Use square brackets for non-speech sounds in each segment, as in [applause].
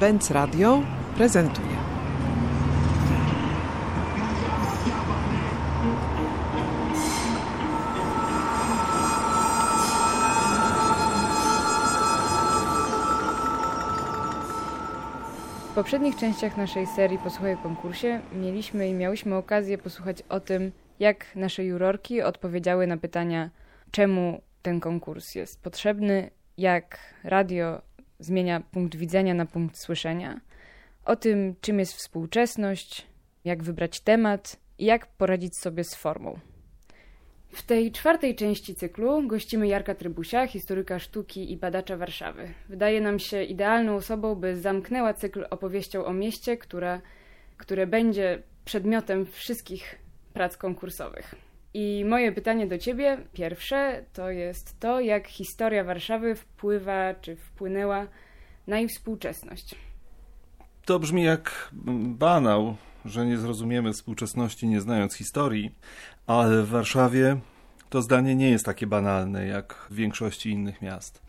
Benz Radio prezentuje. W poprzednich częściach naszej serii Posłuchaj o konkursie mieliśmy i miałyśmy okazję posłuchać o tym, jak nasze jurorki odpowiedziały na pytania, czemu ten konkurs jest potrzebny, jak radio zmienia punkt widzenia na punkt słyszenia, o tym, czym jest współczesność, jak wybrać temat i jak poradzić sobie z formą. W tej czwartej części cyklu gościmy Jarka Trybusia, historyka sztuki i badacza Warszawy. Wydaje nam się idealną osobą, by zamknęła cykl opowieścią o mieście, która, które będzie przedmiotem wszystkich prac konkursowych. I moje pytanie do Ciebie, pierwsze, to jest to, jak historia Warszawy wpływa czy wpłynęła na jej współczesność. To brzmi jak banał, że nie zrozumiemy współczesności nie znając historii, ale w Warszawie to zdanie nie jest takie banalne jak w większości innych miast.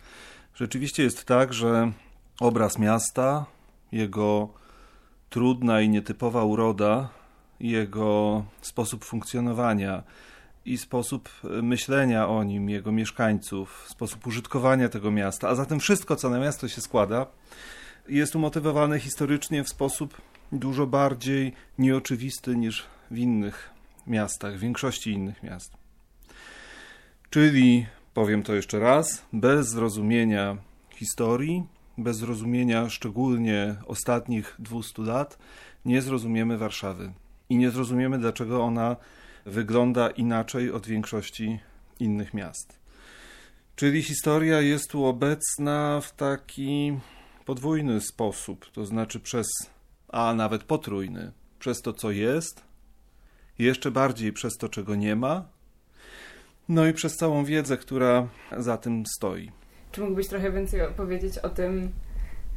Rzeczywiście jest tak, że obraz miasta, jego trudna i nietypowa uroda, jego sposób funkcjonowania, i sposób myślenia o nim, jego mieszkańców, sposób użytkowania tego miasta, a zatem wszystko, co na miasto się składa, jest umotywowane historycznie w sposób dużo bardziej nieoczywisty niż w innych miastach, w większości innych miast. Czyli, powiem to jeszcze raz, bez zrozumienia historii, bez zrozumienia szczególnie ostatnich 200 lat, nie zrozumiemy Warszawy i nie zrozumiemy, dlaczego ona wygląda inaczej od większości innych miast. Czyli historia jest tu obecna w taki podwójny sposób, to znaczy przez, a nawet potrójny, przez to, co jest, jeszcze bardziej przez to, czego nie ma, no i przez całą wiedzę, która za tym stoi. Czy mógłbyś trochę więcej opowiedzieć o tym,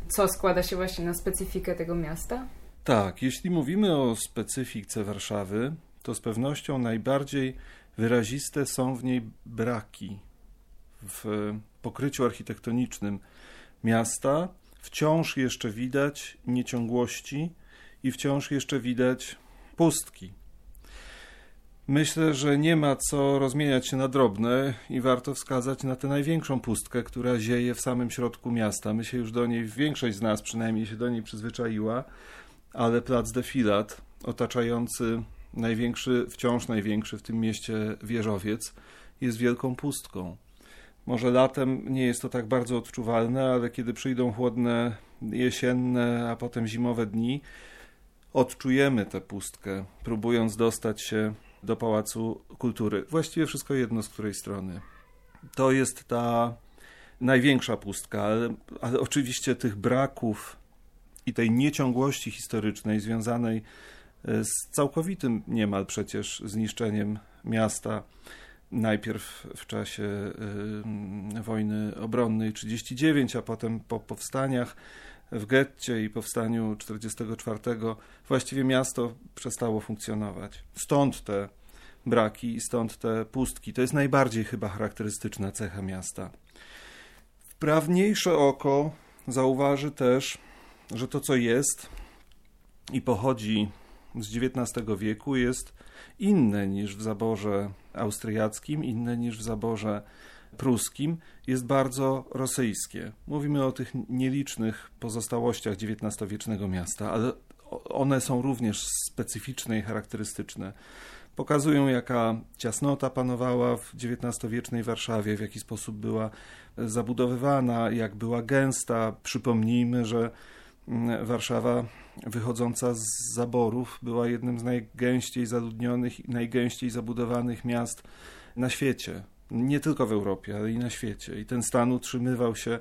co składa się właśnie na specyfikę tego miasta? Tak, jeśli mówimy o specyfice Warszawy, to z pewnością najbardziej wyraziste są w niej braki w pokryciu architektonicznym miasta. Wciąż jeszcze widać nieciągłości i wciąż jeszcze widać pustki. Myślę, że nie ma co rozmieniać się na drobne i warto wskazać na tę największą pustkę, która zieje w samym środku miasta. My się już do niej, większość z nas przynajmniej się do niej przyzwyczaiła, ale plac Defilat otaczający największy, wciąż największy w tym mieście wieżowiec, jest wielką pustką. Może latem nie jest to tak bardzo odczuwalne, ale kiedy przyjdą chłodne jesienne, a potem zimowe dni, odczujemy tę pustkę, próbując dostać się do Pałacu Kultury. Właściwie wszystko jedno z której strony. To jest ta największa pustka, ale, ale oczywiście tych braków i tej nieciągłości historycznej związanej z całkowitym niemal przecież zniszczeniem miasta. Najpierw w czasie y, wojny obronnej 39, a potem po powstaniach w getcie i powstaniu 44 właściwie miasto przestało funkcjonować. Stąd te braki i stąd te pustki. To jest najbardziej chyba charakterystyczna cecha miasta. Wprawniejsze oko zauważy też, że to co jest i pochodzi z XIX wieku jest inne niż w zaborze austriackim, inne niż w zaborze pruskim, jest bardzo rosyjskie. Mówimy o tych nielicznych pozostałościach XIX-wiecznego miasta, ale one są również specyficzne i charakterystyczne. Pokazują, jaka ciasnota panowała w XIX-wiecznej Warszawie, w jaki sposób była zabudowywana, jak była gęsta. Przypomnijmy, że Warszawa wychodząca z zaborów była jednym z najgęściej zaludnionych i najgęściej zabudowanych miast na świecie. Nie tylko w Europie, ale i na świecie. I ten stan utrzymywał się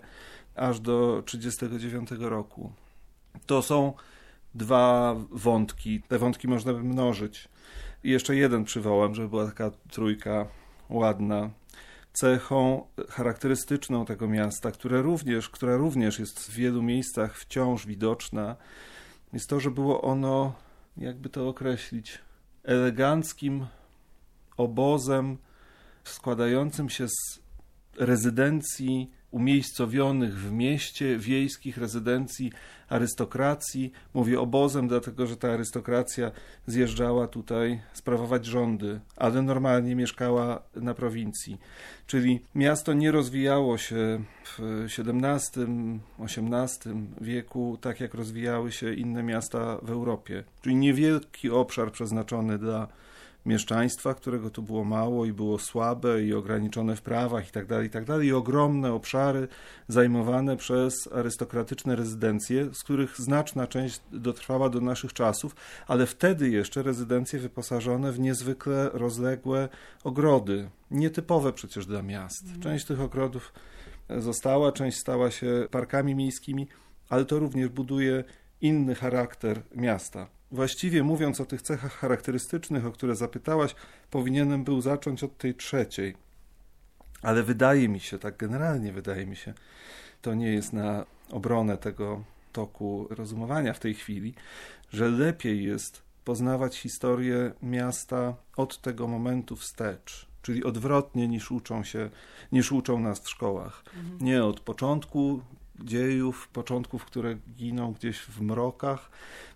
aż do 1939 roku. To są dwa wątki. Te wątki można by mnożyć. I jeszcze jeden przywołam, żeby była taka trójka ładna cechą charakterystyczną tego miasta, które również, która również jest w wielu miejscach wciąż widoczna, jest to, że było ono, jakby to określić, eleganckim obozem składającym się z rezydencji umiejscowionych w mieście, wiejskich rezydencji arystokracji. Mówię obozem, dlatego że ta arystokracja zjeżdżała tutaj sprawować rządy, ale normalnie mieszkała na prowincji. Czyli miasto nie rozwijało się w XVII, XVIII wieku tak, jak rozwijały się inne miasta w Europie. Czyli niewielki obszar przeznaczony dla mieszczaństwa, którego tu było mało i było słabe i ograniczone w prawach i tak dalej, i tak dalej, i ogromne obszary zajmowane przez arystokratyczne rezydencje, z których znaczna część dotrwała do naszych czasów, ale wtedy jeszcze rezydencje wyposażone w niezwykle rozległe ogrody, nietypowe przecież dla miast. Mhm. Część tych ogrodów została, część stała się parkami miejskimi, ale to również buduje inny charakter miasta. Właściwie mówiąc o tych cechach charakterystycznych, o które zapytałaś, powinienem był zacząć od tej trzeciej. Ale wydaje mi się, tak generalnie wydaje mi się, to nie jest na obronę tego toku rozumowania w tej chwili, że lepiej jest poznawać historię miasta od tego momentu wstecz, czyli odwrotnie niż uczą się, niż uczą nas w szkołach. Mhm. Nie od początku dziejów, początków, które giną gdzieś w mrokach,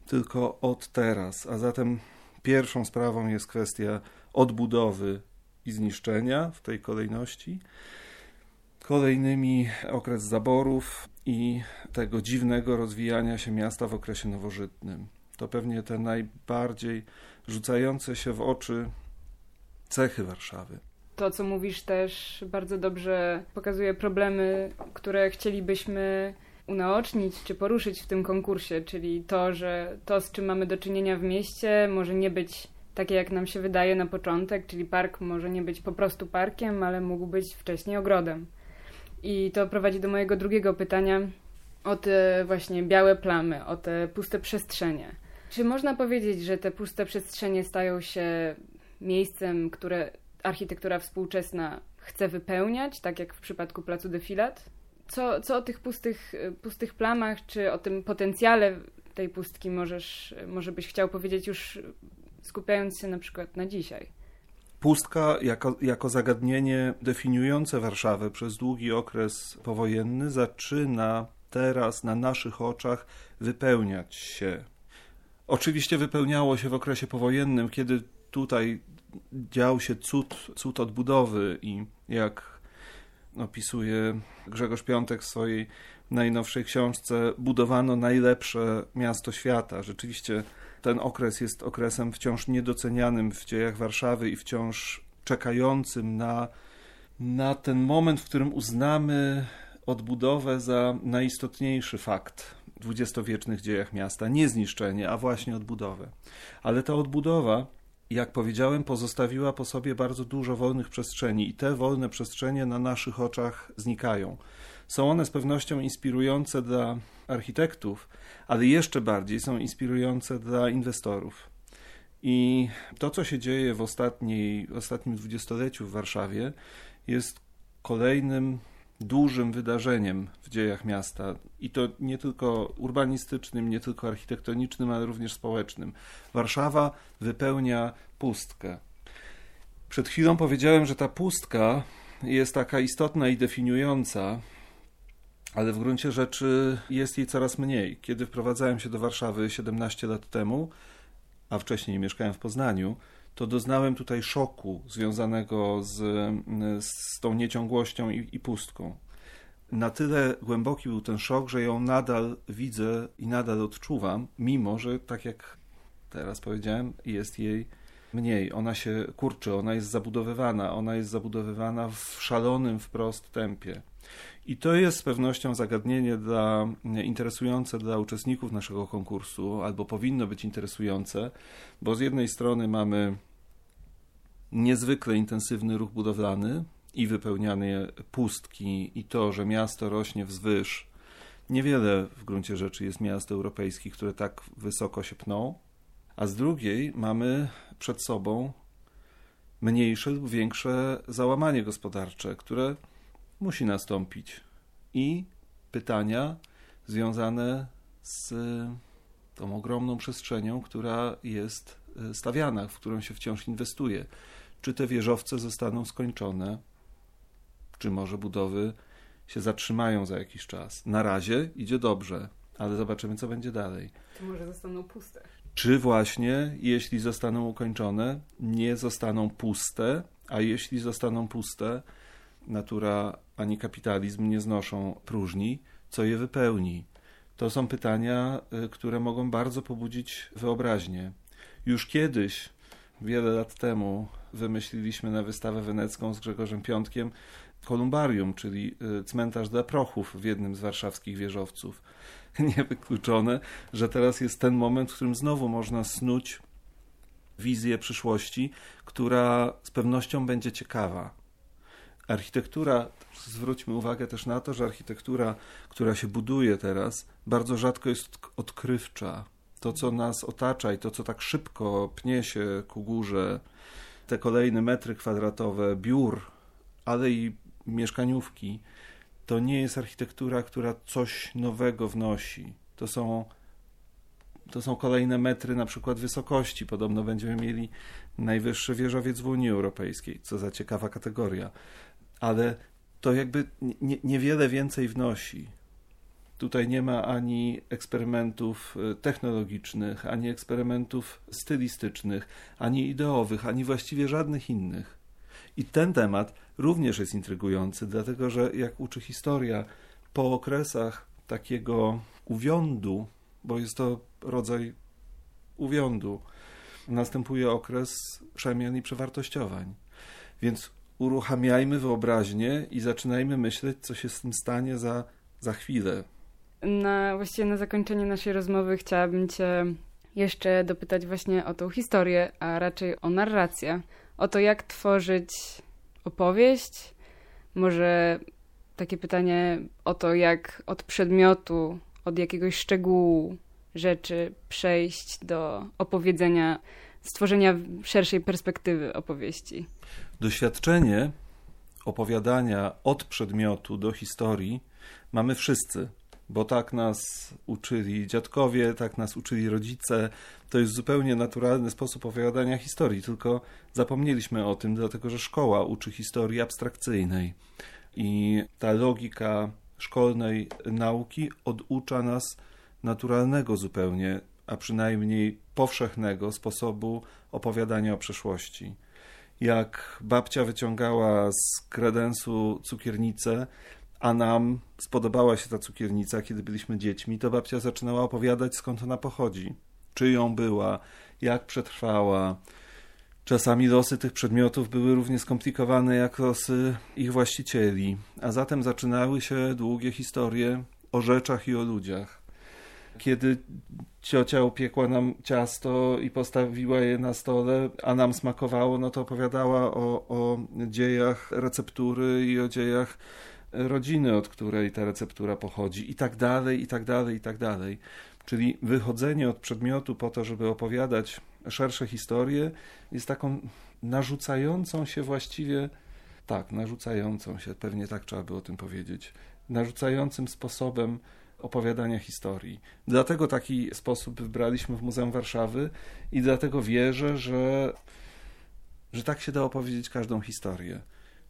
tylko od teraz. A zatem pierwszą sprawą jest kwestia odbudowy i zniszczenia w tej kolejności. Kolejnymi okres zaborów i tego dziwnego rozwijania się miasta w okresie nowożytnym. To pewnie te najbardziej rzucające się w oczy cechy Warszawy. To, co mówisz, też bardzo dobrze pokazuje problemy, które chcielibyśmy unaocznić czy poruszyć w tym konkursie, czyli to, że to, z czym mamy do czynienia w mieście, może nie być takie, jak nam się wydaje na początek, czyli park może nie być po prostu parkiem, ale mógł być wcześniej ogrodem. I to prowadzi do mojego drugiego pytania o te właśnie białe plamy, o te puste przestrzenie. Czy można powiedzieć, że te puste przestrzenie stają się miejscem, które architektura współczesna chce wypełniać, tak jak w przypadku placu Defilat? Co, co o tych pustych, pustych plamach, czy o tym potencjale tej pustki możesz, może byś chciał powiedzieć już skupiając się na przykład na dzisiaj? Pustka jako, jako zagadnienie definiujące Warszawę przez długi okres powojenny zaczyna teraz na naszych oczach wypełniać się. Oczywiście wypełniało się w okresie powojennym, kiedy tutaj dział się cud, cud odbudowy i jak opisuje Grzegorz Piątek w swojej najnowszej książce, budowano najlepsze miasto świata. Rzeczywiście ten okres jest okresem wciąż niedocenianym w dziejach Warszawy i wciąż czekającym na, na ten moment, w którym uznamy odbudowę za najistotniejszy fakt w dwudziestowiecznych dziejach miasta. Nie zniszczenie, a właśnie odbudowę. Ale ta odbudowa jak powiedziałem, pozostawiła po sobie bardzo dużo wolnych przestrzeni i te wolne przestrzenie na naszych oczach znikają. Są one z pewnością inspirujące dla architektów, ale jeszcze bardziej są inspirujące dla inwestorów. I to, co się dzieje w, ostatniej, ostatnim dwudziestoleciu w Warszawie, jest kolejnym dużym wydarzeniem w dziejach miasta i to nie tylko urbanistycznym, nie tylko architektonicznym, ale również społecznym. Warszawa wypełnia pustkę. Przed chwilą powiedziałem, że ta pustka jest taka istotna i definiująca, ale w gruncie rzeczy jest jej coraz mniej. Kiedy wprowadzałem się do Warszawy 17 lat temu, a wcześniej mieszkałem w Poznaniu, to doznałem tutaj szoku związanego z, z tą nieciągłością i, i pustką. Na tyle głęboki był ten szok, że ją nadal widzę i nadal odczuwam, mimo że, tak jak teraz powiedziałem, jest jej mniej. Ona się kurczy, ona jest zabudowywana, ona jest zabudowywana w szalonym wprost tempie. I to jest z pewnością zagadnienie dla, interesujące dla uczestników naszego konkursu, albo powinno być interesujące, bo z jednej strony mamy niezwykle intensywny ruch budowlany i wypełniane pustki, i to, że miasto rośnie wzwyż. Niewiele w gruncie rzeczy jest miast europejskich, które tak wysoko się pną, a z drugiej mamy przed sobą mniejsze lub większe załamanie gospodarcze, które musi nastąpić. I pytania związane z tą ogromną przestrzenią, która jest e, stawiana, w którą się wciąż inwestuje. Czy te wieżowce zostaną skończone, czy może budowy się zatrzymają za jakiś czas. Na razie idzie dobrze, ale zobaczymy, co będzie dalej. Czy może zostaną puste? Czy właśnie, jeśli zostaną ukończone, nie zostaną puste, a jeśli zostaną puste, natura ani kapitalizm nie znoszą próżni, co je wypełni? To są pytania, y, które mogą bardzo pobudzić wyobraźnię. Już kiedyś, wiele lat temu, wymyśliliśmy na wystawę wenecką z Grzegorzem Piątkiem kolumbarium, czyli y, cmentarz dla prochów w jednym z warszawskich wieżowców. [laughs] Niewykluczone, że teraz jest ten moment, w którym znowu można snuć wizję przyszłości, która z pewnością będzie ciekawa. Architektura, zwróćmy uwagę też na to, że architektura, która się buduje teraz, bardzo rzadko jest odkrywcza. To, co nas otacza i to, co tak szybko pnie się ku górze, te kolejne metry kwadratowe biur, ale i mieszkaniówki, to nie jest architektura, która coś nowego wnosi. To są, to są kolejne metry na przykład wysokości. Podobno będziemy mieli najwyższy wieżowiec w Unii Europejskiej, co za ciekawa kategoria. Ale to jakby nie, niewiele więcej wnosi. Tutaj nie ma ani eksperymentów y, technologicznych, ani eksperymentów stylistycznych, ani ideowych, ani właściwie żadnych innych. I ten temat również jest intrygujący, dlatego że jak uczy historia, po okresach takiego uwiądu, bo jest to rodzaj uwiądu, następuje okres przemian i przewartościowań. Więc uruchamiajmy wyobraźnię i zaczynajmy myśleć, co się z tym stanie za, za chwilę. Na, właściwie na zakończenie naszej rozmowy chciałabym Cię jeszcze dopytać właśnie o tą historię, a raczej o narrację. O to, jak tworzyć opowieść. Może takie pytanie o to, jak od przedmiotu, od jakiegoś szczegółu rzeczy przejść do opowiedzenia, stworzenia szerszej perspektywy opowieści. Doświadczenie opowiadania od przedmiotu do historii mamy wszyscy bo tak nas uczyli dziadkowie, tak nas uczyli rodzice. To jest zupełnie naturalny sposób opowiadania historii, tylko zapomnieliśmy o tym, dlatego że szkoła uczy historii abstrakcyjnej. I ta logika szkolnej nauki oducza nas naturalnego zupełnie, a przynajmniej powszechnego sposobu opowiadania o przeszłości. Jak babcia wyciągała z kredensu cukiernicę, a nam spodobała się ta cukiernica, kiedy byliśmy dziećmi, to babcia zaczynała opowiadać, skąd ona pochodzi, czyją była, jak przetrwała. Czasami losy tych przedmiotów były równie skomplikowane jak losy ich właścicieli, a zatem zaczynały się długie historie o rzeczach i o ludziach. Kiedy ciocia upiekła nam ciasto i postawiła je na stole, a nam smakowało, no to opowiadała o, o dziejach receptury i o dziejach rodziny, od której ta receptura pochodzi, i tak dalej, i tak dalej, i tak dalej. Czyli wychodzenie od przedmiotu po to, żeby opowiadać szersze historie, jest taką narzucającą się właściwie, tak, narzucającą się, pewnie tak trzeba by o tym powiedzieć, narzucającym sposobem opowiadania historii. Dlatego taki sposób wybraliśmy w Muzeum Warszawy i dlatego wierzę, że, że tak się da opowiedzieć każdą historię.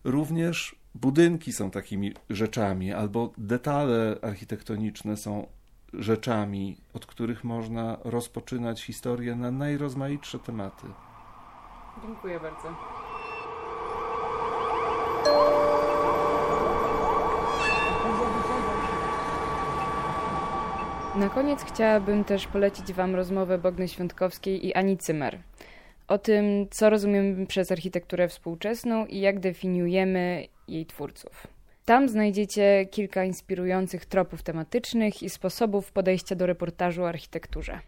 Również budynki są takimi rzeczami, albo detale architektoniczne są rzeczami, od których można rozpoczynać historię na najrozmaitsze tematy. Dziękuję bardzo. Na koniec chciałabym też polecić Wam rozmowę Bogny Świątkowskiej i Ani Cymer o tym, co rozumiemy przez architekturę współczesną i jak definiujemy jej twórców. Tam znajdziecie kilka inspirujących tropów tematycznych i sposobów podejścia do reportażu o architekturze.